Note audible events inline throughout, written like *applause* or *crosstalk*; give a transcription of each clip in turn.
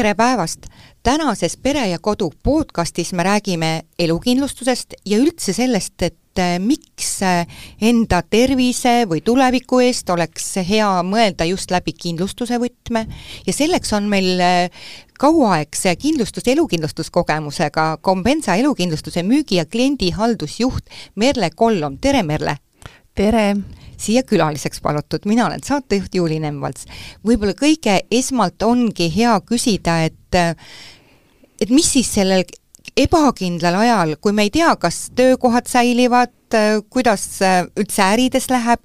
tere päevast! tänases Pere ja Kodu podcastis me räägime elukindlustusest ja üldse sellest, et äh, miks äh, enda tervise või tuleviku eest oleks hea mõelda just läbi kindlustuse võtme ja selleks on meil äh, kauaaegse kindlustus, elukindlustuskogemusega Combensa elukindlustuse müügi- ja kliendihaldusjuht Merle Kollom, tere Merle! tere! Siia külaliseks palutud, mina olen saatejuht Juuli Nemvalts. võib-olla kõige esmalt ongi hea küsida, et et mis siis sellel ebakindlal ajal, kui me ei tea, kas töökohad säilivad, kuidas üldse ärides läheb,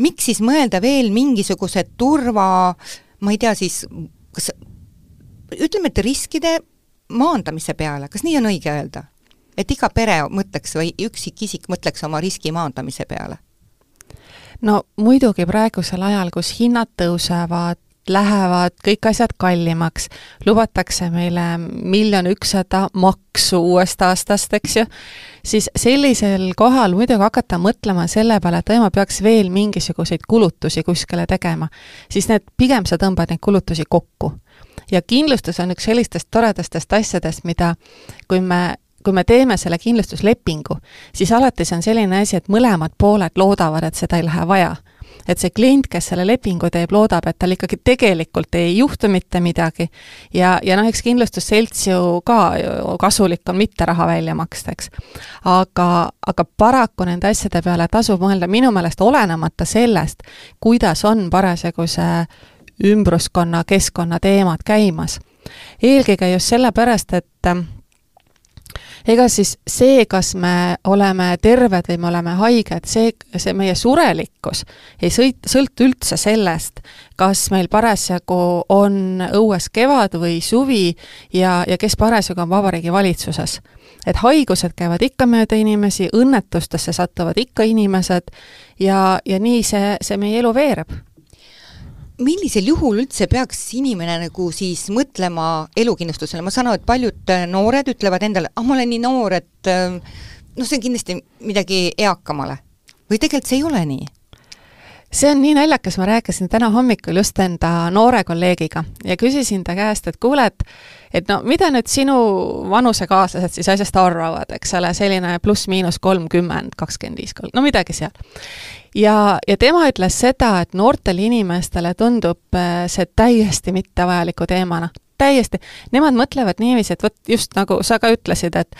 miks siis mõelda veel mingisuguse turva, ma ei tea siis, kas ütleme, et riskide maandamise peale, kas nii on õige öelda? et iga pere mõtleks või üksikisik mõtleks oma riski maandamise peale no muidugi praegusel ajal, kus hinnad tõusevad, lähevad kõik asjad kallimaks, lubatakse meile miljon ükssada maksu uuest aastast, eks ju, siis sellisel kohal muidugi hakata mõtlema selle peale, et oi, ma peaks veel mingisuguseid kulutusi kuskile tegema, siis need, pigem sa tõmbad neid kulutusi kokku. ja kindlustus on üks sellistest toredastest asjadest, mida kui me kui me teeme selle kindlustuslepingu, siis alati see on selline asi, et mõlemad pooled loodavad, et seda ei lähe vaja. et see klient, kes selle lepingu teeb, loodab, et tal ikkagi tegelikult ei juhtu mitte midagi ja, ja noh, eks kindlustusselts ju ka kasulik on mitte raha välja maksta, eks. aga, aga paraku nende asjade peale tasub mõelda minu meelest olenemata sellest, kuidas on parasjagu see ümbruskonna, keskkonna teemad käimas. eelkõige just sellepärast, et ega siis see, kas me oleme terved või me oleme haiged, see, see meie surelikkus ei sõit-, sõltu üldse sellest, kas meil parasjagu on õues kevad või suvi ja, ja kes parasjagu on Vabariigi Valitsuses. et haigused käivad ikka mööda inimesi, õnnetustesse satuvad ikka inimesed ja, ja nii see, see meie elu veereb millisel juhul üldse peaks inimene nagu siis mõtlema elukindlustusele, ma saan aru, et paljud äh, noored ütlevad endale, ah, ma olen nii noor, et äh, noh, see on kindlasti midagi eakamale. või tegelikult see ei ole nii? See on nii naljakas, ma rääkisin täna hommikul just enda noore kolleegiga ja küsisin ta käest, et kuule, et et no mida nüüd sinu vanusekaaslased siis asjast arvavad, eks ole, selline pluss-miinus kolmkümmend, kakskümmend viis, no midagi seal ja, ja tema ütles seda, et noortele inimestele tundub äh, see täiesti mittevajaliku teemana. täiesti, nemad mõtlevad niiviisi, et vot just nagu sa ka ütlesid, et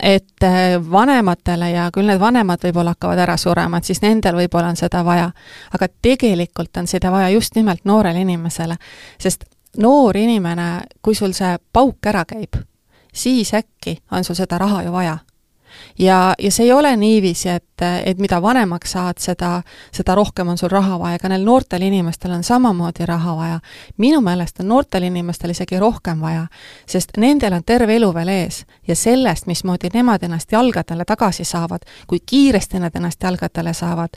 et äh, vanematele ja küll need vanemad võib-olla hakkavad ära surema, et siis nendel võib-olla on seda vaja. aga tegelikult on seda vaja just nimelt noorele inimesele, sest noor inimene, kui sul see pauk ära käib, siis äkki on sul seda raha ju vaja ja, ja see ei ole niiviisi, et, et mida vanemaks saad, seda, seda rohkem on sul raha vaja, ka neil noortel inimestel on samamoodi raha vaja. minu meelest on noortel inimestel isegi rohkem vaja, sest nendel on terve elu veel ees ja sellest, mismoodi nemad ennast jalgadele tagasi saavad, kui kiiresti nad ennast jalgadele saavad,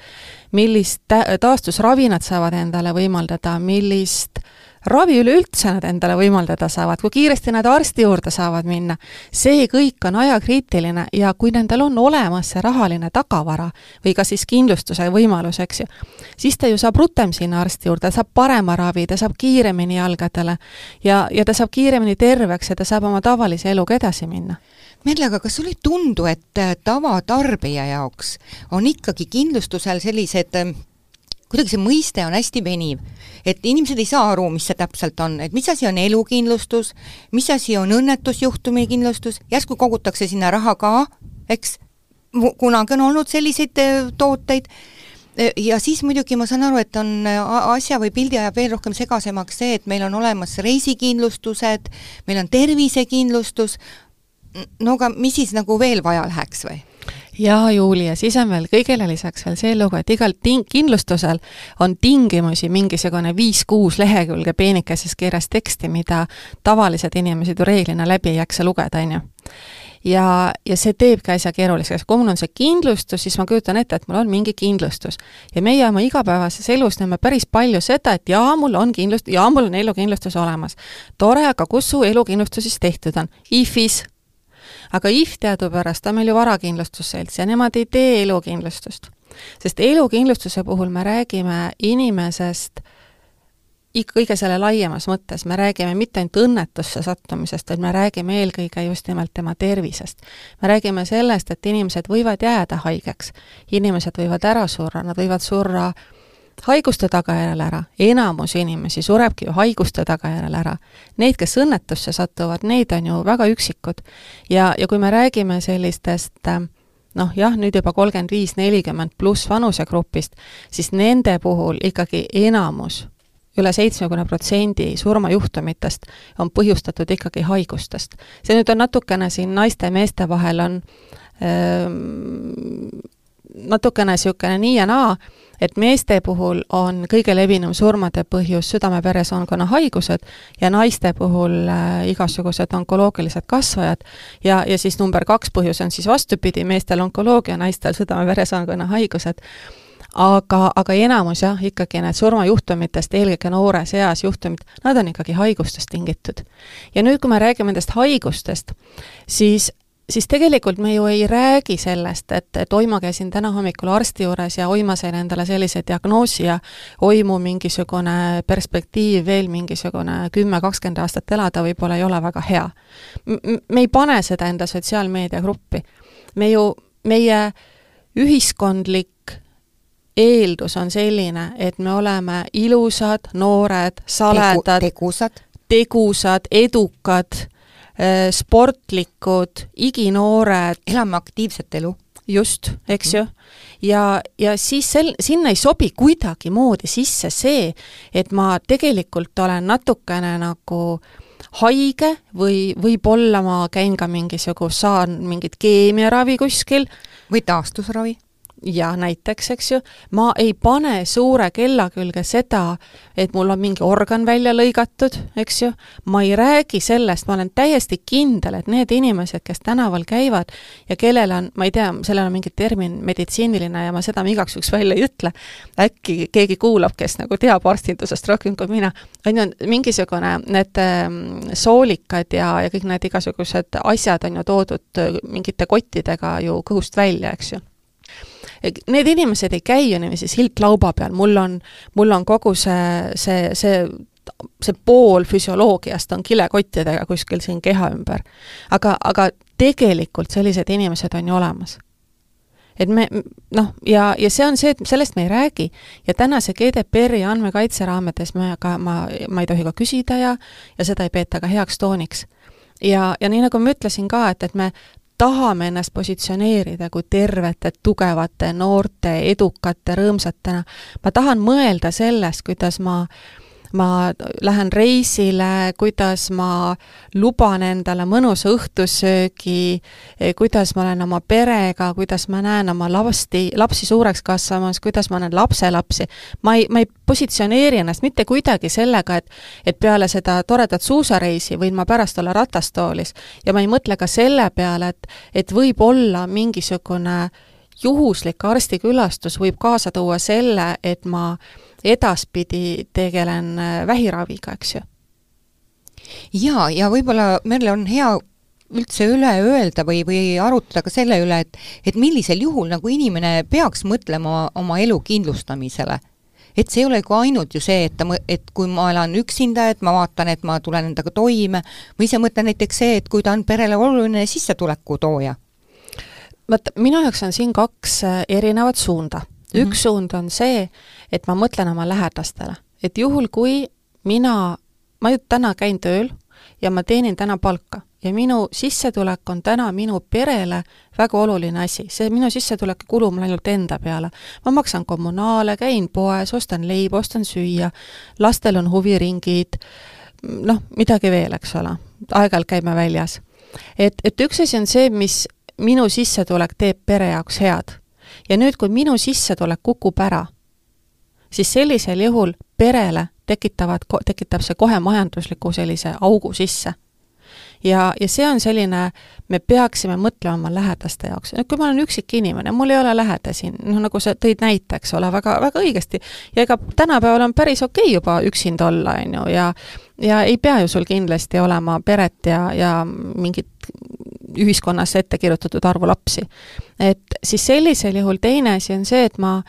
millist taastusravi nad saavad endale võimaldada, millist ravi üleüldse nad endale võimaldada saavad, kui kiiresti nad arsti juurde saavad minna, see kõik on ajakriitiline ja kui nendel on olemas see rahaline tagavara või ka siis kindlustuse võimalus, eks ju, siis ta ju saab rutem sinna arsti juurde, saab parema ravi, ta saab kiiremini jalgadele ja, ja ta saab kiiremini terveks ja ta saab oma tavalise eluga edasi minna Merle, aga kas sulle ei tundu, et tavatarbija jaoks on ikkagi kindlustusel sellised kuidagi see mõiste on hästi veniv. Et inimesed ei saa aru, mis see täpselt on, et mis asi on elukindlustus, mis asi on õnnetusjuhtumi kindlustus, järsku kogutakse sinna raha ka, eks, kunagi on olnud selliseid äh, tooteid, äh, ja siis muidugi ma saan aru, et on äh, asja või pildi ajab veel rohkem segasemaks see, et meil on olemas reisikindlustused, meil on tervisekindlustus, no aga mis siis nagu veel vaja läheks või? Jaa, Juuli, ja siis on veel kõigele lisaks veel see lugu, et igal ting-, kindlustusel on tingimusi mingisugune viis-kuus lehekülge peenikeses kirjas teksti, mida tavalised inimesed ju reeglina läbi ei jaksa lugeda, on ju ja, ja see teebki asja keeruliseks, kui mul on see kindlustus, siis ma kujutan ette, et mul on mingi kindlustus. ja meie oma igapäevases elus näeme päris palju seda, et jaa, mul on kindlust-, jaa, mul on elukindlustus olemas. tore, aga kus su elukindlustus siis tehtud on? IFis aga IF teadupärast on meil ju varakindlustusselts ja nemad ei tee elukindlustust. sest elukindlustuse puhul me räägime inimesest kõige selle laiemas mõttes, me räägime mitte ainult õnnetusse sattumisest, vaid me räägime eelkõige just nimelt tema tervisest. me räägime sellest, et inimesed võivad jääda haigeks, inimesed võivad ära surra, nad võivad surra haiguste tagajärjel ära, enamus inimesi surebki ju haiguste tagajärjel ära. Neid, kes õnnetusse satuvad, neid on ju väga üksikud. ja, ja kui me räägime sellistest äh, noh jah, nüüd juba kolmkümmend viis, nelikümmend pluss vanusegrupist, siis nende puhul ikkagi enamus üle seitsmekümne protsendi surmajuhtumitest on põhjustatud ikkagi haigustest. see nüüd on natukene siin naiste ja meeste vahel on öö, ähm, natukene niisugune nii ja naa, et meeste puhul on kõige levinum surmade põhjus südame-veresoonkonna haigused ja naiste puhul äh, igasugused onkoloogilised kasvajad ja, ja siis number kaks põhjus on siis vastupidi, meestel onkoloogia, naistel südame-veresoonkonna haigused aga, aga enamus jah, ikkagi need surmajuhtumitest, eelkõige noores eas juhtumid, nad on ikkagi haigustest tingitud. ja nüüd, kui me räägime nendest haigustest, siis siis tegelikult me ju ei räägi sellest, et, et oi, ma käisin täna hommikul arsti juures ja oi, ma sain endale sellise diagnoosi ja oi, mu mingisugune perspektiiv veel mingisugune kümme, kakskümmend aastat elada võib-olla ei ole väga hea. me ei pane seda enda sotsiaalmeediagruppi. me ju, meie ühiskondlik eeldus on selline, et me oleme ilusad, noored, saledad Tegu,, tegusad, tegusad, edukad sportlikud, iginoored. elame aktiivset elu. just, eks ju. ja, ja siis sel-, sinna ei sobi kuidagimoodi sisse see, et ma tegelikult olen natukene nagu haige või võib-olla ma käin ka mingisugust, saan mingit keemiaravi kuskil. või taastusravi ja näiteks, eks ju, ma ei pane suure kella külge seda, et mul on mingi organ välja lõigatud, eks ju, ma ei räägi sellest, ma olen täiesti kindel, et need inimesed, kes tänaval käivad ja kellel on, ma ei tea, sellel on mingi termin meditsiiniline ja ma seda igaks juhuks välja ei ütle, äkki keegi kuulab, kes nagu teab arstindusest rohkem kui mina, on ju, mingisugune need ähm, soolikad ja, ja kõik need igasugused asjad on ju toodud mingite kottidega ju kõhust välja, eks ju need inimesed ei käi ju niiviisi silt lauba peal, mul on, mul on kogu see, see, see see pool füsioloogiast on kilekottidega kuskil siin keha ümber. aga, aga tegelikult sellised inimesed on ju olemas. et me noh, ja, ja see on see, et sellest me ei räägi ja tänase GDPR-i andmekaitse raamades me ka, ma, ma ei tohi ka küsida ja, ja seda ei peeta ka heaks tooniks. ja, ja nii, nagu ma ütlesin ka, et, et me tahame ennast positsioneerida kui tervete, tugevate, noorte, edukate, rõõmsatena. ma tahan mõelda sellest, kuidas ma äh, ma lähen reisile, kuidas ma luban endale mõnusa õhtusöögi, kuidas ma olen oma perega, kuidas ma näen oma lapsi, lapsi suureks kasvamas, kuidas ma näen lapselapsi. ma ei, ma ei positsioneeri ennast mitte kuidagi sellega, et et peale seda toredat suusareisi võin ma pärast olla ratastoolis. ja ma ei mõtle ka selle peale, et, et võib olla mingisugune juhuslik arstikülastus võib kaasa tuua selle, et ma edaspidi tegelen äh, vähiraviga, eks ju. jaa, ja võib-olla Merle on hea üldse üle öelda või, või arutada ka selle üle, et et millisel juhul nagu inimene peaks mõtlema oma elu kindlustamisele. et see ei ole ka ainult ju see, et ta, et kui ma elan üksinda, et ma vaatan, et ma tulen endaga toime, või see mõte näiteks see, et kui ta on perele oluline sissetuleku tooja vaata, minu jaoks on siin kaks äh, erinevat suunda mm. -hmm. üks suund on see, et ma mõtlen oma lähedastele, et juhul, kui mina, ma ju täna käin tööl ja ma teenin täna palka ja minu sissetulek on täna minu perele väga oluline asi, see minu sissetulek ei kulu mul ainult enda peale. ma maksan kommunaale, käin poes, ostan leiba, ostan süüa, lastel on huviringid, noh, midagi veel, eks ole, aeg-ajalt käime väljas. et, et üks asi on see, mis minu sissetulek teeb pere jaoks head. ja nüüd, kui minu sissetulek kukub ära, siis sellisel juhul perele tekitavad, tekitab see kohe majandusliku sellise augu sisse. ja, ja see on selline, me peaksime mõtlema oma lähedaste jaoks, et kui ma olen üksik inimene, mul ei ole lähedasi, noh nagu sa tõid näite, eks ole, väga, väga õigesti, ja ega tänapäeval on päris okei okay juba üksinda olla, on ju, ja ja ei pea ju sul kindlasti olema peret ja, ja mingit ühiskonnas ette kirjutatud arvu lapsi. et siis sellisel juhul teine asi on see, et ma,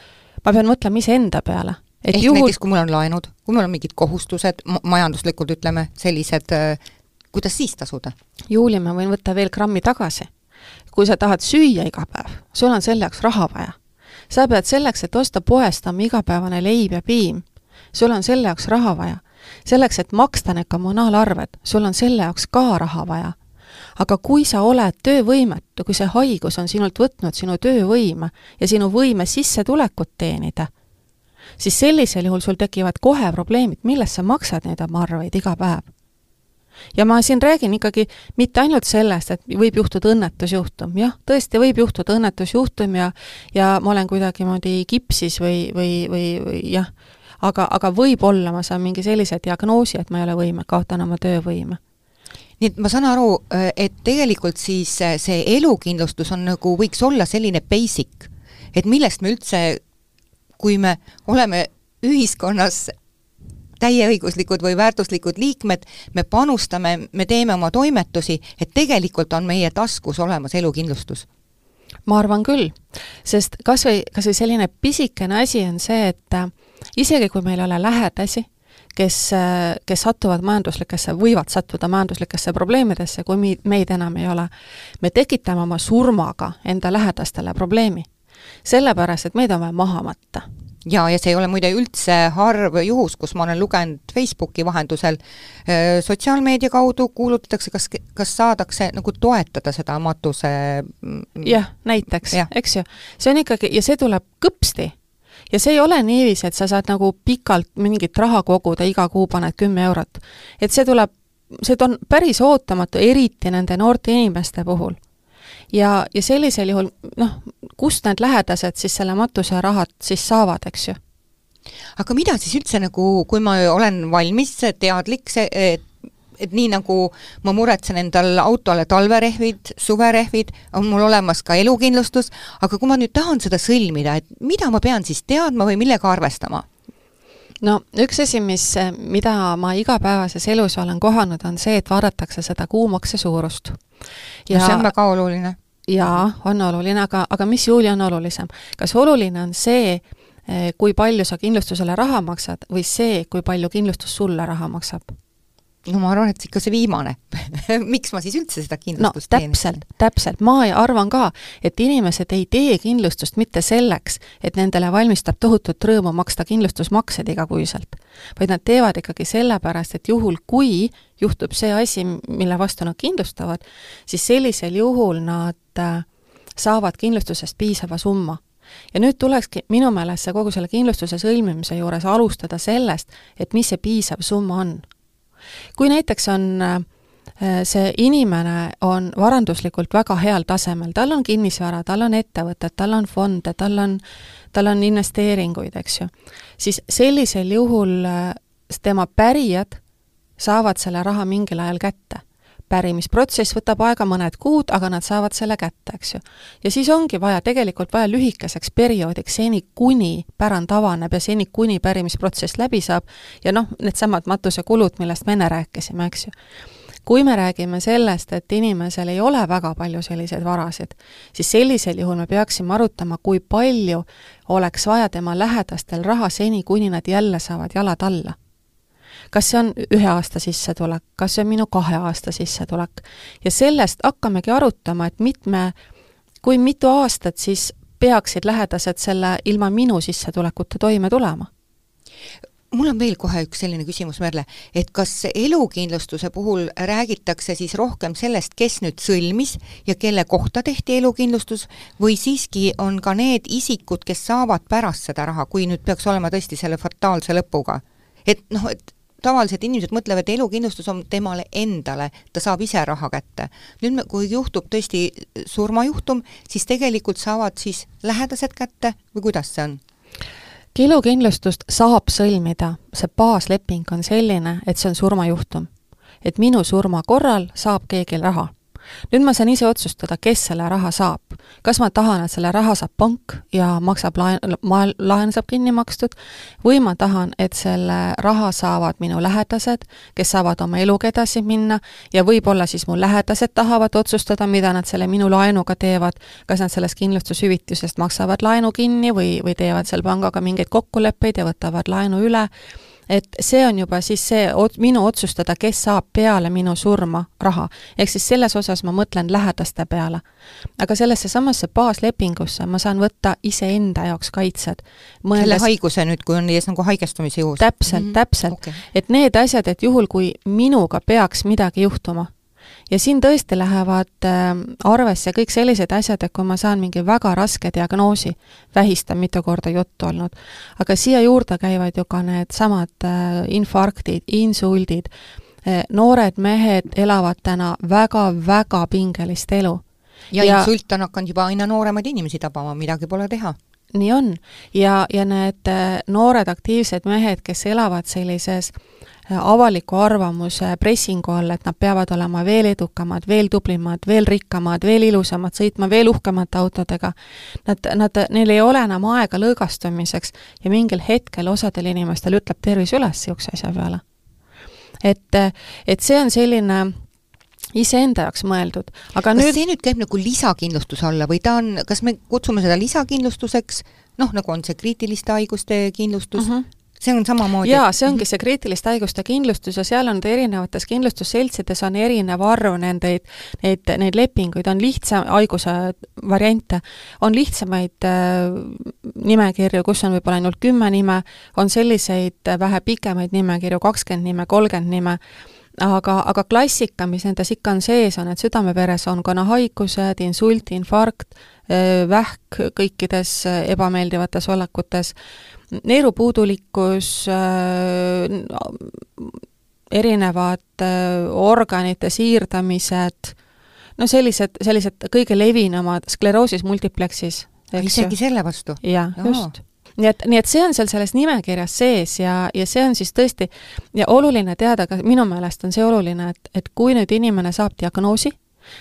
ma pean mõtlema iseenda peale. ehk juhul... näiteks, kui mul on laenud, kui mul on mingid kohustused, majanduslikud ütleme, sellised, äh, kuidas siis tasuda? Juuli, ma võin võtta veel grammi tagasi. kui sa tahad süüa iga päev, sul on selle jaoks raha vaja. sa pead selleks, et osta poest oma igapäevane leib ja piim, sul on selle jaoks raha vaja. selleks, et maksta need kommunaalarved, sul on selle jaoks ka raha vaja aga kui sa oled töövõimetu, kui see haigus on sinult võtnud sinu töövõime ja sinu võime sissetulekut teenida, siis sellisel juhul sul tekivad kohe probleemid, millest sa maksad neid oma arveid iga päev. ja ma siin räägin ikkagi mitte ainult sellest, et võib juhtuda õnnetusjuhtum, jah, tõesti võib juhtuda õnnetusjuhtum ja ja ma olen kuidagimoodi kipsis või, või, või, või jah, aga, aga võib-olla ma saan mingi sellise diagnoosi, et ma ei ole võime, kaotan oma töövõime nii et ma saan aru, et tegelikult siis see elukindlustus on nagu, võiks olla selline basic, et millest me üldse kui me oleme ühiskonnas täieõiguslikud või väärtuslikud liikmed, me panustame, me teeme oma toimetusi, et tegelikult on meie taskus olemas elukindlustus? ma arvan küll, sest kas või, kas või selline pisikene asi on see, et äh, isegi kui meil ei ole lähedasi, kes, kes satuvad majanduslikesse, võivad sattuda majanduslikesse probleemidesse, kui meid, meid enam ei ole, me tekitame oma surmaga enda lähedastele probleemi sellepärast, et meid on vaja maha matta jaa, ja see ei ole muide üldse harv juhus, kus ma olen lugenud Facebooki vahendusel, sotsiaalmeedia kaudu kuulutatakse, kas, kas saadakse nagu toetada seda matuse mm, jah, näiteks ja., eks ju. see on ikkagi, ja see tuleb kõpsti. Ja see ei ole niiviisi, et sa saad nagu pikalt mingit raha koguda, iga kuu paned kümme eurot. et see tuleb, see on päris ootamatu, eriti nende noorte inimeste puhul ja, ja sellisel juhul noh, kust need lähedased siis selle matuserahat siis saavad, eks ju? aga mida siis üldse nagu, kui ma olen valmis, teadlik, et et nii nagu ma muretsen endal autole talverehvid, suverehvid, on mul olemas ka elukindlustus, aga kui ma nüüd tahan seda sõlmida, et mida ma pean siis teadma või millega arvestama? no üks asi, mis, mida ma igapäevases elus olen kohanud, on see, et vaadatakse seda kuumakse suurust ja no see on väga oluline. jaa, on oluline, aga, aga mis, Julia, on olulisem? kas oluline on see, eh, kui palju sa kindlustusele raha maksad või see, kui palju kindlustus sulle raha maksab? No ma arvan, et ikka see viimane. *laughs* Miks ma siis üldse seda kindlustust no, täpselt, täpselt, ma arvan ka, et inimesed ei tee kindlustust mitte selleks, et nendele valmistab tohutut rõõmu maksta kindlustusmaksed igakuiselt, vaid nad teevad ikkagi sellepärast, et juhul, kui juhtub see asi, mille vastu nad kindlustavad, siis sellisel juhul nad äh, saavad kindlustusest piisava summa. Ja nüüd tulekski minu meelest see kogu selle kindlustuse sõlmimise juures alustada sellest, et mis see piisav summa on kui näiteks on äh, see inimene on varanduslikult väga heal tasemel, tal on kinnisvara, tal on ettevõtted, tal on fonde, tal on, tal on investeeringuid, eks ju, siis sellisel juhul äh, tema pärijad saavad selle raha mingil ajal kätte pärimisprotsess võtab aega mõned kuud, aga nad saavad selle kätte, eks ju. ja siis ongi vaja, tegelikult vaja lühikeseks perioodiks, seni kuni pärand avaneb ja seni kuni pärimisprotsess läbi saab ja noh, needsamad matusekulud, millest me enne rääkisime, eks ju kui me räägime sellest, et inimesel ei ole väga palju selliseid varasid, siis sellisel juhul me peaksime arutama, kui palju oleks vaja tema lähedastel raha seni, kuni nad jälle saavad jalad alla kas see on ühe aasta sissetulek, kas see on minu kahe aasta sissetulek. ja sellest hakkamegi arutama, et mitme, kui mitu aastat siis peaksid lähedased selle ilma minu sissetulekuta toime tulema mul on veel kohe üks selline küsimus, Merle, et kas elukindlustuse puhul räägitakse siis rohkem sellest, kes nüüd sõlmis ja kelle kohta tehti elukindlustus, või siiski on ka need isikud, kes saavad pärast seda raha, kui nüüd peaks olema tõesti selle fataalse lõpuga? et noh, et tavaliselt inimesed mõtlevad, elukindlustus on temale endale, ta saab ise raha kätte. nüüd, kui juhtub tõesti surmajuhtum, siis tegelikult saavad siis lähedased kätte või kuidas see on? elukindlustust saab sõlmida, see baasleping on selline, et see on surmajuhtum. et minu surma korral saab keegi raha nüüd ma saan ise otsustada, kes selle raha saab. kas ma tahan, et selle raha saab pank ja maksab laen, laen saab kinni makstud, või ma tahan, et selle raha saavad minu lähedased, kes saavad oma eluga edasi minna ja võib-olla siis mu lähedased tahavad otsustada, mida nad selle minu laenuga teevad, kas nad sellest kindlustushüvitisest maksavad laenu kinni või, või teevad seal pangaga mingeid kokkuleppeid ja võtavad laenu üle et see on juba siis see ot-, minu otsustada, kes saab peale minu surma raha. ehk siis selles osas ma mõtlen lähedaste peale. aga sellesse samasse baaslepingusse ma saan võtta iseenda jaoks kaitsed. selle haiguse nüüd, kui on ees nagu haigestumise juhus? täpselt mm, -hmm. täpselt okay.. et need asjad, et juhul, kui minuga peaks midagi juhtuma, ja siin tõesti lähevad äh, arvesse kõik sellised asjad, et kui ma saan mingi väga raske diagnoosi, vähist on mitu korda juttu olnud, aga siia juurde käivad ju ka needsamad äh, infarktid, insuldid, äh, noored mehed elavad täna väga-väga pingelist elu. ja, ja insult on hakanud juba aina nooremaid inimesi tabama, midagi pole teha nii on. ja, ja need noored aktiivsed mehed, kes elavad sellises äh, avaliku arvamuse pressingu all, et nad peavad olema veel edukamad, veel tublimad, veel rikkamad, veel ilusamad, sõitma veel uhkemate autodega. Nad, nad, neil ei ole enam aega lõõgastumiseks ja mingil hetkel osadel inimestel ütleb tervis üles niisuguse asja peale. et, et see on selline iseenda jaoks mõeldud, aga kas nüüd see nüüd käib nagu lisakindlustuse alla või ta on, kas me kutsume seda lisakindlustuseks, noh, nagu on see kriitiliste haiguste kindlustus mm, -hmm see on samamoodi? jaa, see ongi see kriitiliste haiguste kindlustus ja seal on erinevates kindlustusseltsides on erinev arv nendeid, neid, neid lepinguid, on lihtsam, haiguse variante, on lihtsamaid äh, nimekirju, kus on võib-olla ainult kümme nime, on selliseid vähe pikemaid nimekirju, kakskümmend nime, kolmkümmend nime, aga, aga klassika, mis nendes ikka on sees, on need südame-veresoonkonna haigused, insult, infarkt, äh, vähk kõikides äh, ebameeldivates olekutes, neerupuudulikkus, äh, erinevad äh, organite siirdamised, no sellised, sellised kõige levinumad, skleroosis multiplexis. isegi selle vastu? jah, just nii et, nii et see on seal selles nimekirjas sees ja, ja see on siis tõesti, ja oluline teada ka, minu meelest on see oluline, et, et kui nüüd inimene saab diagnoosi,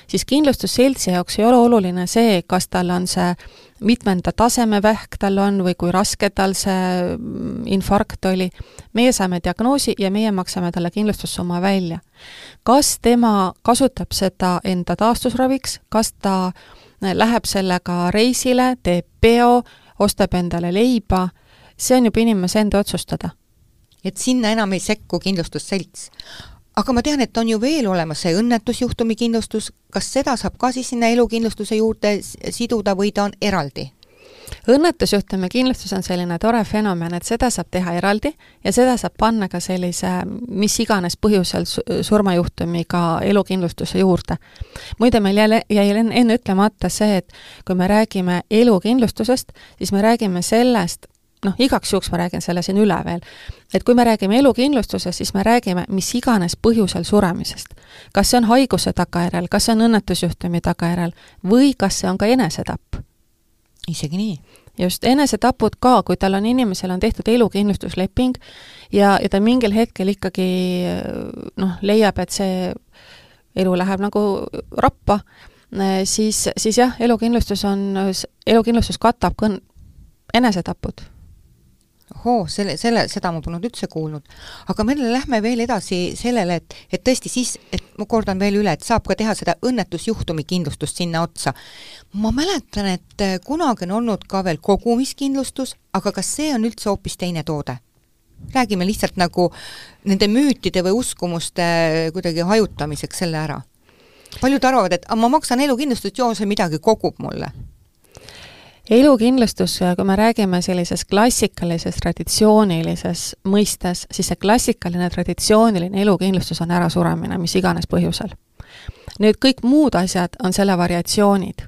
siis kindlustusseltsi jaoks ei ole oluline see, kas tal on see mitmenda taseme vähk tal on või kui raske tal see mm, infarkt oli. meie saame diagnoosi ja meie maksame talle kindlustussumma välja. kas tema kasutab seda enda taastusraviks, kas ta äh, läheb sellega reisile, teeb peo, ostab endale leiba, see on juba inimese enda otsustada. et sinna enam ei sekku kindlustusselts aga ma tean, et on ju veel olemas see õnnetusjuhtumi kindlustus, kas seda saab ka siis sinna elukindlustuse juurde siduda või ta on eraldi? õnnetusjuhtumi kindlustus on selline tore fenomen, et seda saab teha eraldi ja seda saab panna ka sellise mis iganes põhjusel surmajuhtumiga elukindlustuse juurde. muide, meil jälle jäi enne ütlemata see, et kui me räägime elukindlustusest, siis me räägime sellest, noh, igaks juhuks ma räägin selle siin üle veel, et kui me räägime elukindlustusest, siis me räägime mis iganes põhjusel suremisest. kas see on haiguse tagajärjel, kas see on õnnetusjuhtumi tagajärjel või kas see on ka enesetapp. isegi nii? just, enesetapud ka, kui tal on, inimesel on tehtud elukindlustusleping ja, ja ta mingil hetkel ikkagi noh, leiab, et see elu läheb nagu rappa, siis, siis jah, elukindlustus on, elukindlustus katab kõn-, enesetapud ohoo, selle, selle, seda ma polnud üldse kuulnud. aga me lähme veel edasi sellele, et, et tõesti siis, et ma kordan veel üle, et saab ka teha seda õnnetusjuhtumi kindlustust sinna otsa. ma mäletan, et äh, kunagi on olnud ka veel kogumiskindlustus, aga kas see on üldse hoopis teine toode? räägime lihtsalt nagu nende müütide või uskumuste äh, kuidagi hajutamiseks selle ära. paljud arvavad, et ma maksan elukindlustust, joo, see midagi kogub mulle elukindlustus, kui me räägime sellises klassikalises traditsioonilises mõistes, siis see klassikaline traditsiooniline elukindlustus on ärasuremine mis iganes põhjusel. nüüd kõik muud asjad on selle variatsioonid.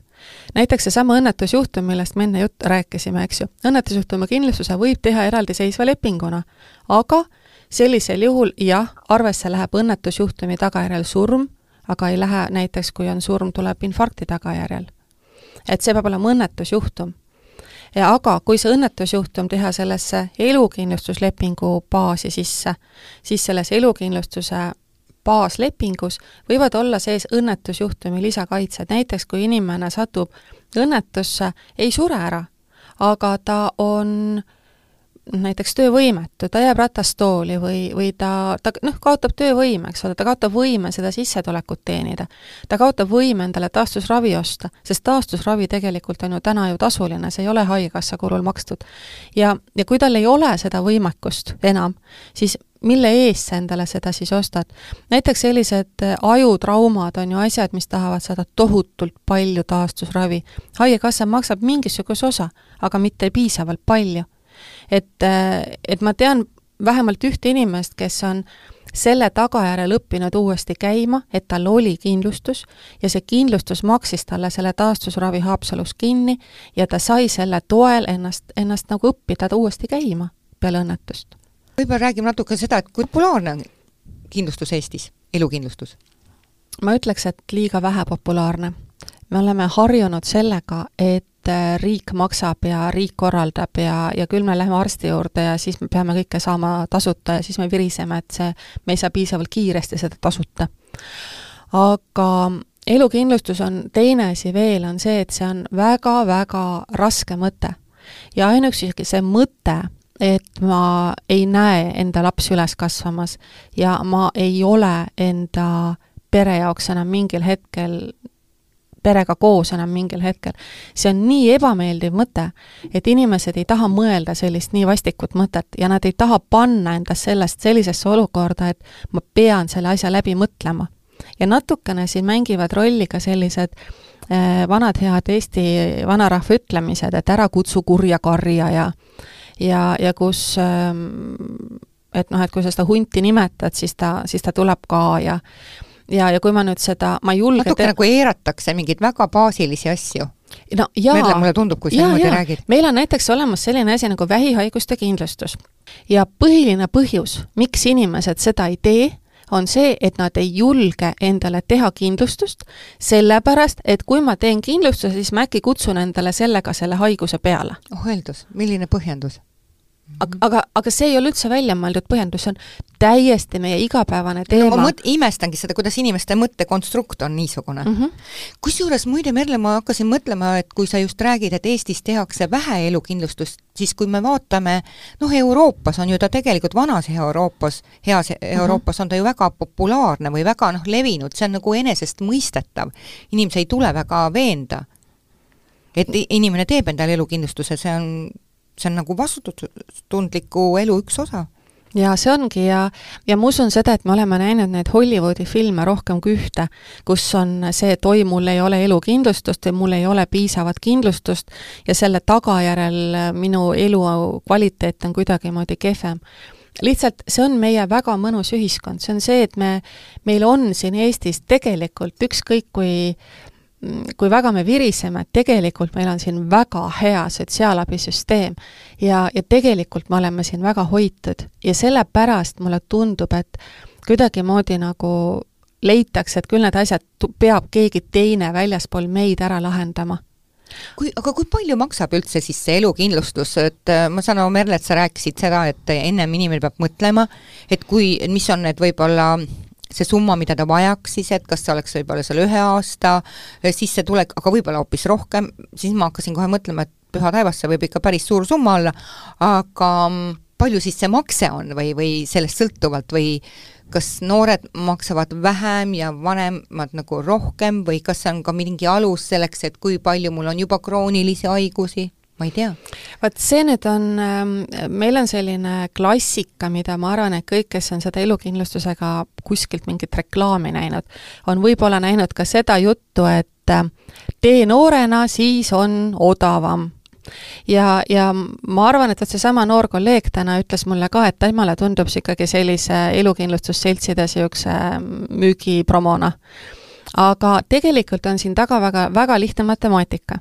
näiteks seesama õnnetusjuhtum, millest me enne juttu rääkisime, eks ju, õnnetusjuhtumi kindlustuse võib teha eraldiseisva lepinguna, aga sellisel juhul jah, arvesse läheb õnnetusjuhtumi tagajärjel surm, aga ei lähe näiteks, kui on surm, tuleb infarkti tagajärjel et see peab olema õnnetusjuhtum. aga kui see õnnetusjuhtum teha sellesse elukindlustuslepingu baasi sisse, siis selles elukindlustuse baaslepingus võivad olla sees õnnetusjuhtumi lisakaitsed, näiteks kui inimene satub õnnetusse, ei sure ära, aga ta on äh, näiteks töövõimetu, ta jääb ratastooli või, või ta, ta noh, kaotab töövõime, eks ole, ta kaotab võime seda sissetulekut teenida. ta kaotab võime endale taastusravi osta, sest taastusravi tegelikult on ju täna ju tasuline, see ei ole Haigekassa kulul makstud. ja, ja kui tal ei ole seda võimekust enam, siis mille eest sa endale seda siis ostad? näiteks sellised ajutraumad on ju asjad, mis tahavad saada tohutult palju taastusravi. haigekassa maksab mingisuguse osa, aga mitte piisavalt palju et, et ma tean vähemalt ühte inimest, kes on selle tagajärjel õppinud uuesti käima, et tal oli kindlustus ja see kindlustus maksis talle selle taastusravi Haapsalus kinni ja ta sai selle toel ennast, ennast nagu õppida uuesti käima peale õnnetust. võib-olla räägime natuke seda, et kui populaarne on kindlustus Eestis, elukindlustus? ma ütleks, et liiga vähe populaarne. me oleme harjunud sellega, et et äh, riik maksab ja riik korraldab ja, ja küll me läheme arsti juurde ja siis me peame kõike saama tasuta ja siis me viriseme, et see, me ei saa piisavalt kiiresti seda tasuta. aga elukindlustus on teine asi veel, on see, et see on väga-väga raske mõte. ja ainuüksi see mõte, et ma ei näe enda lapsi üles kasvamas ja ma ei ole enda pere jaoks enam mingil hetkel perega koos enam mingil hetkel. see on nii ebameeldiv mõte, et inimesed ei taha mõelda sellist nii vastikut mõtet ja nad ei taha panna endast sellest sellisesse olukorda, et ma pean selle asja läbi mõtlema. ja natukene siin mängivad rolli ka sellised äh, vanad head Eesti vanarahva ütlemised, et ära kutsu kurja karja ja ja, ja kus ähm, et noh, et kui sa seda hunti nimetad, siis ta, siis ta tuleb ka ja ja, ja kui ma nüüd seda, ma ei julge natuke te... nagu eiratakse mingeid väga baasilisi asju. no jaa. Merle, mulle tundub, kui sa niimoodi räägid. meil on näiteks olemas selline asi nagu vähihaiguste kindlustus. ja põhiline põhjus, miks inimesed seda ei tee, on see, et nad ei julge endale teha kindlustust, sellepärast et kui ma teen kindlustuse, siis ma äkki kutsun endale sellega selle haiguse peale. oh öeldus, milline põhjendus? Aga, aga, aga see ei ole üldse välja mõeldud põhjendus, see on täiesti meie igapäevane teema no,. ma mõt-, imestangi seda, kuidas inimeste mõttekonstrukt on niisugune mm -hmm.. kusjuures muide, Merle, ma hakkasin mõtlema, et kui sa just räägid, et Eestis tehakse vähe elukindlustust, siis kui me vaatame, noh, Euroopas on ju ta tegelikult, vanas Euroopas, heas Euroopas mm -hmm. on ta ju väga populaarne või väga noh, levinud, see on nagu enesestmõistetav. inimesi ei tule väga veenda et inimene teeb endale elukindlustuse, see on see on nagu vastutustundliku elu üks osa ja see ongi ja, ja ma usun seda, et me oleme näinud neid Hollywoodi filme rohkem kui ühte, kus on see, et oi, mul ei ole elukindlustust või mul ei ole piisavat kindlustust ja selle tagajärjel minu elu kvaliteet on kuidagimoodi kehvem. lihtsalt see on meie väga mõnus ühiskond, see on see, et me, meil on siin Eestis tegelikult ükskõik kui kui väga me viriseme, et tegelikult meil on siin väga hea sotsiaalabisüsteem ja, ja tegelikult me oleme siin väga hoitud. Ja sellepärast mulle tundub, et kuidagimoodi nagu leitakse, et küll need asjad peab keegi teine väljaspool meid ära lahendama. Kui, aga kui palju maksab üldse siis see elukindlustus, et äh, ma saan aru, Merle, et sa rääkisid seda, et ennem inimene peab mõtlema, et kui, mis on need võib-olla see summa, mida ta vajaks siis, et kas see oleks võib-olla seal ühe aasta eh, sissetulek, aga võib-olla hoopis rohkem, siis ma hakkasin kohe mõtlema, et püha taevas, see võib ikka päris suur summa olla, aga mm, palju siis see makse on või, või sellest sõltuvalt või kas noored maksavad vähem ja vanemad nagu rohkem või kas see on ka mingi alus selleks, et kui palju mul on juba kroonilisi haigusi? Ma ei tea. vot see nüüd on, ähm, meil on selline klassika, mida ma arvan, et kõik, kes on seda elukindlustusega kuskilt mingit reklaami näinud, on võib-olla näinud ka seda juttu, et äh, tee noorena, siis on odavam ja, ja ma arvan, et vot seesama noor kolleeg täna ütles mulle ka, et temale tundub see ikkagi sellise elukindlustusseltside niisuguse müügipromona. aga tegelikult on siin taga väga, väga lihtne matemaatika.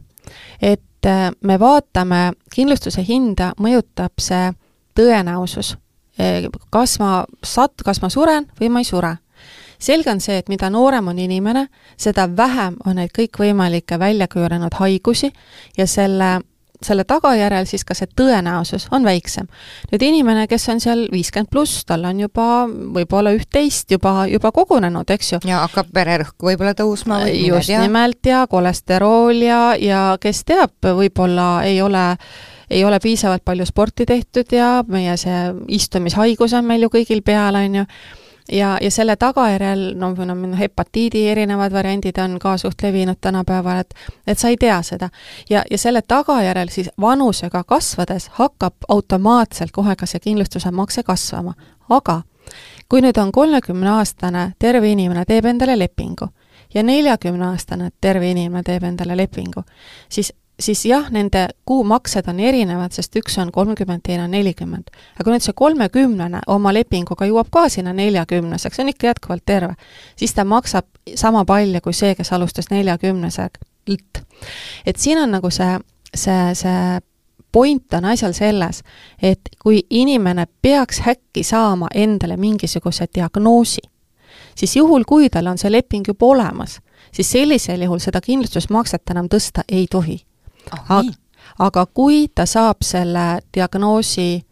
et et äh, me vaatame kindlustuse hinda, mõjutab see tõenäosus. Äh, kas ma sat-, kas ma suren või ma ei sure. selge on see, et mida noorem on inimene, seda vähem on neid kõikvõimalikke väljakujunenud haigusi ja selle selle tagajärjel siis ka see tõenäosus on väiksem. nüüd inimene, kes on seal viiskümmend pluss, tal on juba võib-olla üht-teist juba, juba kogunenud, eks ju. ja hakkab vererõhk võib-olla tõusma või just nimelt ja kolesterool ja, ja kes teab, võib-olla ei ole ei ole piisavalt palju sporti tehtud ja meie see istumishaigus on meil ju kõigil peal, on ju ja, ja selle tagajärjel, no või noh, hepatiidi erinevad variandid on ka suht levinud tänapäeval, et et sa ei tea seda. ja, ja selle tagajärjel siis vanusega kasvades hakkab automaatselt kohe ka see kindlustuse makse kasvama. aga kui nüüd on kolmekümneaastane terve inimene, teeb endale lepingu ja neljakümneaastane terve inimene teeb endale lepingu, siis siis jah, nende kuumaksed on erinevad, sest üks on kolmkümmend, teine on nelikümmend. aga kui nüüd see kolmekümnene oma lepinguga jõuab ka sinna neljakümneseks, on ikka jätkuvalt terve, siis ta maksab sama palju kui see, kes alustas neljakümneselt. et siin on nagu see, see, see point on asjal selles, et kui inimene peaks äkki saama endale mingisuguse diagnoosi, siis juhul, kui tal on see leping juba olemas, siis sellisel juhul seda kindlustusmakset enam tõsta ei tohi oh,. aga kui ta saab selle diagnoosi,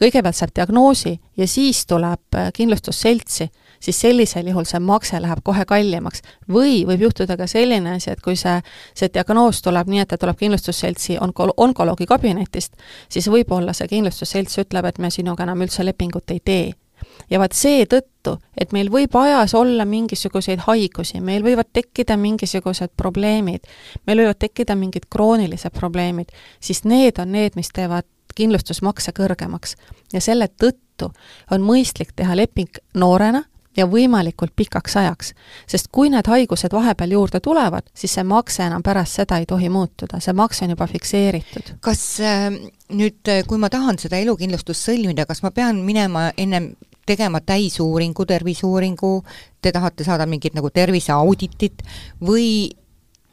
kõigepealt saab diagnoosi ja siis tuleb äh, kindlustusseltsi, siis sellisel juhul see makse läheb kohe kallimaks. või võib juhtuda ka selline asi, et kui see, see diagnoos tuleb nii, et ta tuleb kindlustusseltsi onko-, onkoloogi kabinetist, siis võib-olla see kindlustusselts ütleb, et me sinuga enam üldse lepingut ei tee ja vaat seetõttu, et meil võib ajas olla mingisuguseid haigusi, meil võivad tekkida mingisugused probleemid, meil võivad tekkida mingid kroonilised probleemid, siis need on need, mis teevad kindlustusmakse kõrgemaks. ja selle tõttu on mõistlik teha leping noorena ja võimalikult pikaks ajaks. sest kui need haigused vahepeal juurde tulevad, siis see makse enam pärast seda ei tohi muutuda, see makse on juba fikseeritud. kas äh, nüüd, kui ma tahan seda elukindlustust sõlmida, kas ma pean minema ennem tegema täisuuringu, terviseuuringu, te tahate saada mingit nagu terviseauditit või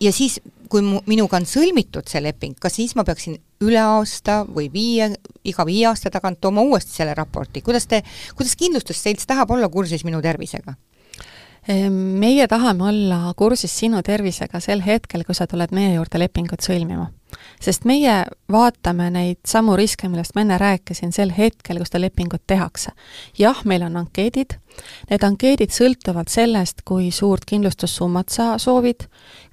ja siis, kui mu, minuga on sõlmitud see leping, kas siis ma peaksin üle aasta või viie, iga viie aasta tagant tooma uuesti selle raporti, kuidas te, kuidas kindlustusselts tahab olla kursis minu tervisega? Ehm, meie tahame olla kursis sinu tervisega sel hetkel, kui sa tuled meie juurde lepingut sõlmima sest meie vaatame neid samu riske, millest ma enne rääkisin, sel hetkel, kui seda lepingut tehakse. jah, meil on ankeedid, need ankeedid sõltuvad sellest, kui suurt kindlustussummat sa soovid,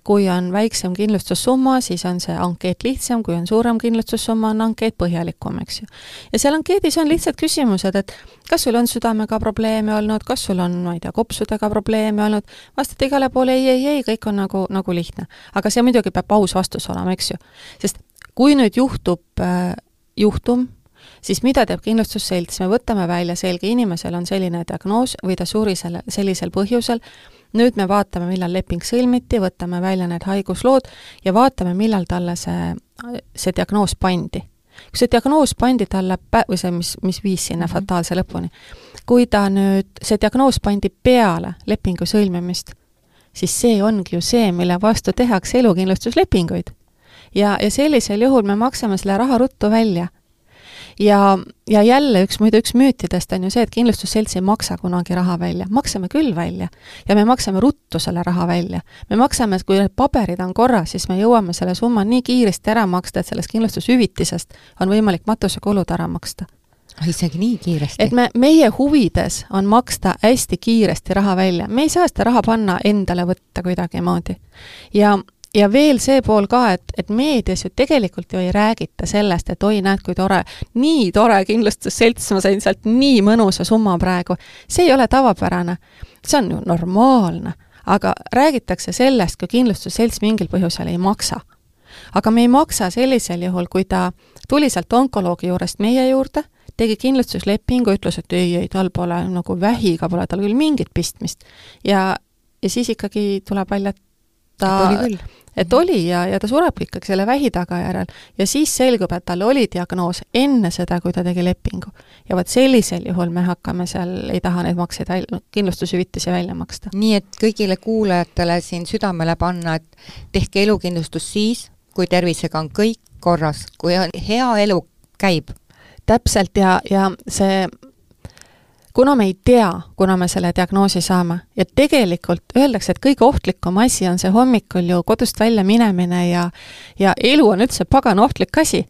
kui on väiksem kindlustussumma, siis on see ankeet lihtsam, kui on suurem kindlustussumma, on ankeet põhjalikum, eks ju. ja seal ankeedis on lihtsad küsimused, et kas sul on südamega probleeme olnud, kas sul on, ma ei tea, kopsudega probleeme olnud, vastad igale poole ei, ei, ei, kõik on nagu, nagu lihtne. aga see muidugi peab aus vastus olema, eks ju. sest kui nüüd juhtub äh, juhtum, siis mida teeb kindlustusselts, me võtame välja selge, inimesel on selline diagnoos või ta suri selle, sellisel põhjusel, nüüd me vaatame, millal leping sõlmiti, võtame välja need haiguslood ja vaatame, millal talle see, see diagnoos pandi. kui see diagnoos pandi talle pä-, või see, mis, mis viis sinna mm -hmm. fataalse lõpuni, kui ta nüüd, see diagnoos pandi peale lepingu sõlmimist, siis see ongi ju see, mille vastu tehakse elukindlustuslepinguid. Ja, ja sellisel juhul me maksame selle raha ruttu välja ja, ja jälle üks, muide üks müütidest on ju see, et kindlustusselts ei maksa kunagi raha välja. maksame küll välja. ja me maksame ruttu selle raha välja. me maksame, kui need paberid on korras, siis me jõuame selle summa nii kiiresti ära maksta, et sellest kindlustushüvitisest on võimalik matusekulud ära maksta ah, isegi nii kiiresti? et me, meie huvides on maksta hästi kiiresti raha välja, me ei saa seda raha panna endale võtta kuidagimoodi. ja ja veel see pool ka, et, et meedias ju tegelikult ju ei räägita sellest, et oi, näed, kui tore, nii tore kindlustusselts, ma sain sealt nii mõnusa summa praegu. see ei ole tavapärane, see on ju normaalne, aga räägitakse sellest, kui kindlustusselts mingil põhjusel ei maksa. aga me ei maksa sellisel juhul, kui ta tuli sealt onkoloogi juurest meie juurde, tegi kindlustuslepingu, ütles, et ei, ei, tal pole nagu vähiga pole tal küll mingit pistmist. ja, ja siis ikkagi tuleb välja, et ta, et oli ja, ja ta sureb ikkagi selle vähi tagajärjel. ja siis selgub, et tal oli diagnoos enne seda, kui ta tegi lepingu. ja vot sellisel juhul me hakkame seal, ei taha neid makseid välja, kindlustushüvitisi välja maksta. nii et kõigile kuulajatele siin südamele panna, et tehke elukindlustus siis, kui tervisega on kõik korras, kui on hea elu käib. täpselt ja, ja see kuna me ei tea, kuna me selle diagnoosi saame ja tegelikult öeldakse, et kõige ohtlikum asi on see hommikul ju kodust välja minemine ja ja elu on üldse pagan ohtlik asi.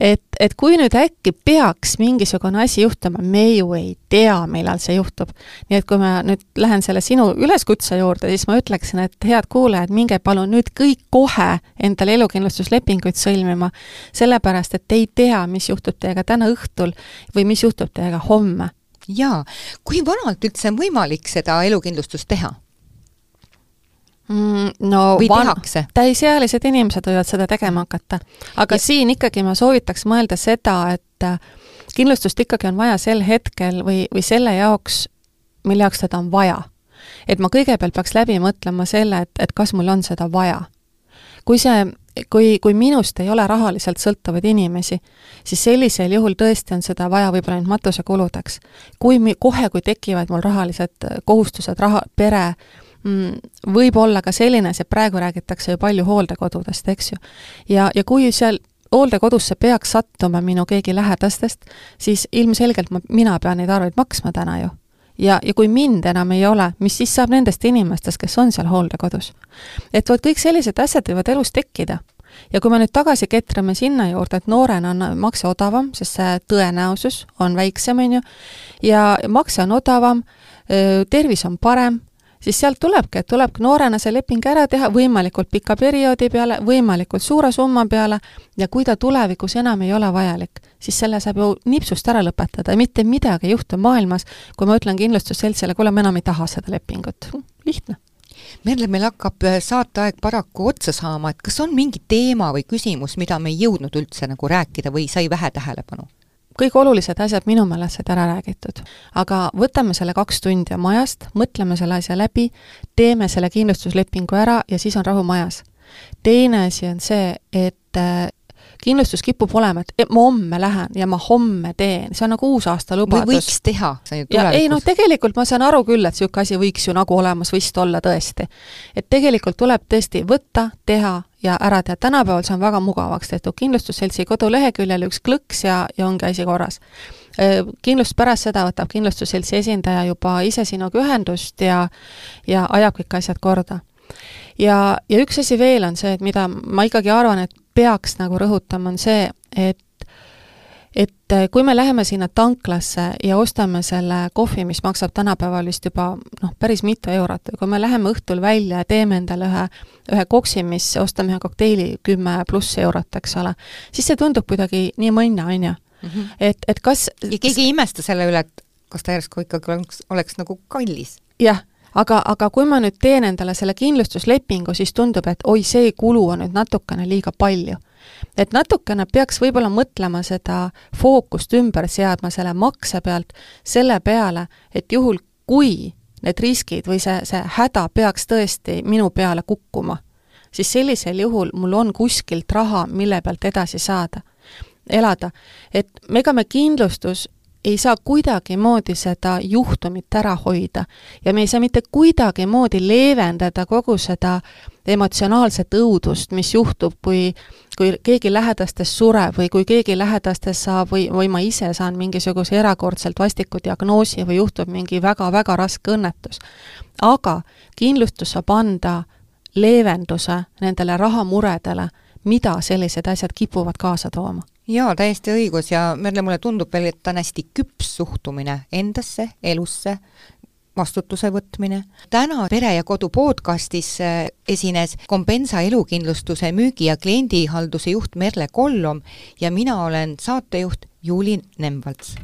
et, et kui nüüd äkki peaks mingisugune asi juhtuma, me ju ei tea, millal see juhtub. nii et kui ma nüüd lähen selle sinu üleskutse juurde, siis ma ütleksin, et head kuulajad, minge palun nüüd kõik kohe endale elukindlustuslepinguid sõlmima, sellepärast et ei tea, mis juhtub teiega täna õhtul või mis juhtub teiega homme jaa, kui vanalt üldse on võimalik seda elukindlustust teha? mm,? no või van... täisealised inimesed võivad seda tegema hakata. aga ja... siin ikkagi ma soovitaks mõelda seda, et äh, kindlustust ikkagi on vaja sel hetkel või, või selle jaoks, mille jaoks seda on vaja. et ma kõigepealt peaks läbi mõtlema selle, et, et kas mul on seda vaja. kui see kui, kui minust ei ole rahaliselt sõltuvaid inimesi, siis sellisel juhul tõesti on seda vaja võib-olla ainult matusekuludeks. kui mi-, kohe, kui tekivad mul rahalised äh, kohustused, raha, pere, mm, võib olla ka selline asi, et praegu räägitakse ju palju hooldekodudest, eks ju. ja, ja kui seal hooldekodusse peaks sattuma minu keegi lähedastest, siis ilmselgelt ma, mina pean neid arveid maksma täna ju ja, ja kui mind enam ei ole, mis siis saab nendest inimestest, kes on seal hooldekodus? et vot kõik sellised asjad võivad elus tekkida. ja kui me nüüd tagasi ketrame sinna juurde, et noorena on makse odavam, sest see tõenäosus on väiksem, on ju, ja makse on odavam, tervis on parem, siis sealt tulebki, et tulebki noorena see leping ära teha võimalikult pika perioodi peale, võimalikult suure summa peale ja kui ta tulevikus enam ei ole vajalik, siis selle saab ju nipsust ära lõpetada ja mitte midagi ei juhtu maailmas, kui ma ütlen kindlustusseltsile, kuule, ma enam ei taha seda lepingut. lihtne Merle, meil hakkab äh, saateaeg paraku otsa saama, et kas on mingi teema või küsimus, mida me ei jõudnud üldse nagu rääkida või sai vähe tähelepanu? Kõik olulised asjad minu meelest said ära räägitud. aga võtame selle kaks tundi oma ajast, mõtleme selle asja läbi, teeme selle kindlustuslepingu ära ja siis on rahu majas. teine asi on see, et äh, kindlustus kipub olema, et ma homme lähen ja ma homme teen, see on nagu uusaasta lubadus. või võiks teha, see on ju tulevikus. ei noh, tegelikult ma saan aru küll, et niisugune asi võiks ju nagu olemas vist olla tõesti. et tegelikult tuleb tõesti võtta, teha ja ära teha, tänapäeval see on väga mugavaks tehtud, kindlustusseltsi koduleheküljel üks klõks ja, ja ongi asi korras kindlust pärast seda võtab kindlustusseltsi esindaja juba ise sinuga ühendust ja ja ajab kõik asjad korda. ja, ja üks asi veel on see, et mida ma ikkagi arvan, et peaks nagu rõhutama, on see, et et kui me läheme sinna tanklasse ja ostame selle kohvi, mis maksab tänapäeval vist juba noh, päris mitu eurot, kui me läheme õhtul välja ja teeme endale ühe, ühe koksi, mis, ostame ühe kokteili kümme pluss eurot, eks ole, siis see tundub kuidagi nii mõnna, on ju. Mhm. et, et kas ja keegi ei imesta selle üle, et kas ta järsku ikkagi oleks, oleks nagu kallis? jah aga, aga kui ma nüüd teen endale selle kindlustuslepingu, siis tundub, et oi, see kulu on nüüd natukene liiga palju. et natukene peaks võib-olla mõtlema seda fookust ümber seadma selle makse pealt selle peale, et juhul, kui need riskid või see, see häda peaks tõesti minu peale kukkuma, siis sellisel juhul mul on kuskilt raha, mille pealt edasi saada, elada. et ega me kindlustus ei saa kuidagimoodi seda juhtumit ära hoida ja me ei saa mitte kuidagimoodi leevendada kogu seda emotsionaalset õudust, mis juhtub, kui kui keegi lähedastest sureb või kui keegi lähedastest saab või, või ma ise saan mingisuguse erakordselt vastiku diagnoosi või juhtub mingi väga-väga raske õnnetus. aga kindlustus saab anda leevenduse nendele rahamuredele, mida sellised asjad kipuvad kaasa tooma jaa, täiesti õigus ja Merle, mulle tundub veel, et on hästi küps suhtumine endasse, elusse, vastutuse võtmine. täna Pere ja Kodu podcastis äh, esines Compensa elukindlustuse müügi- ja kliendihalduse juht Merle Kollom ja mina olen saatejuht Juuli Nemvalts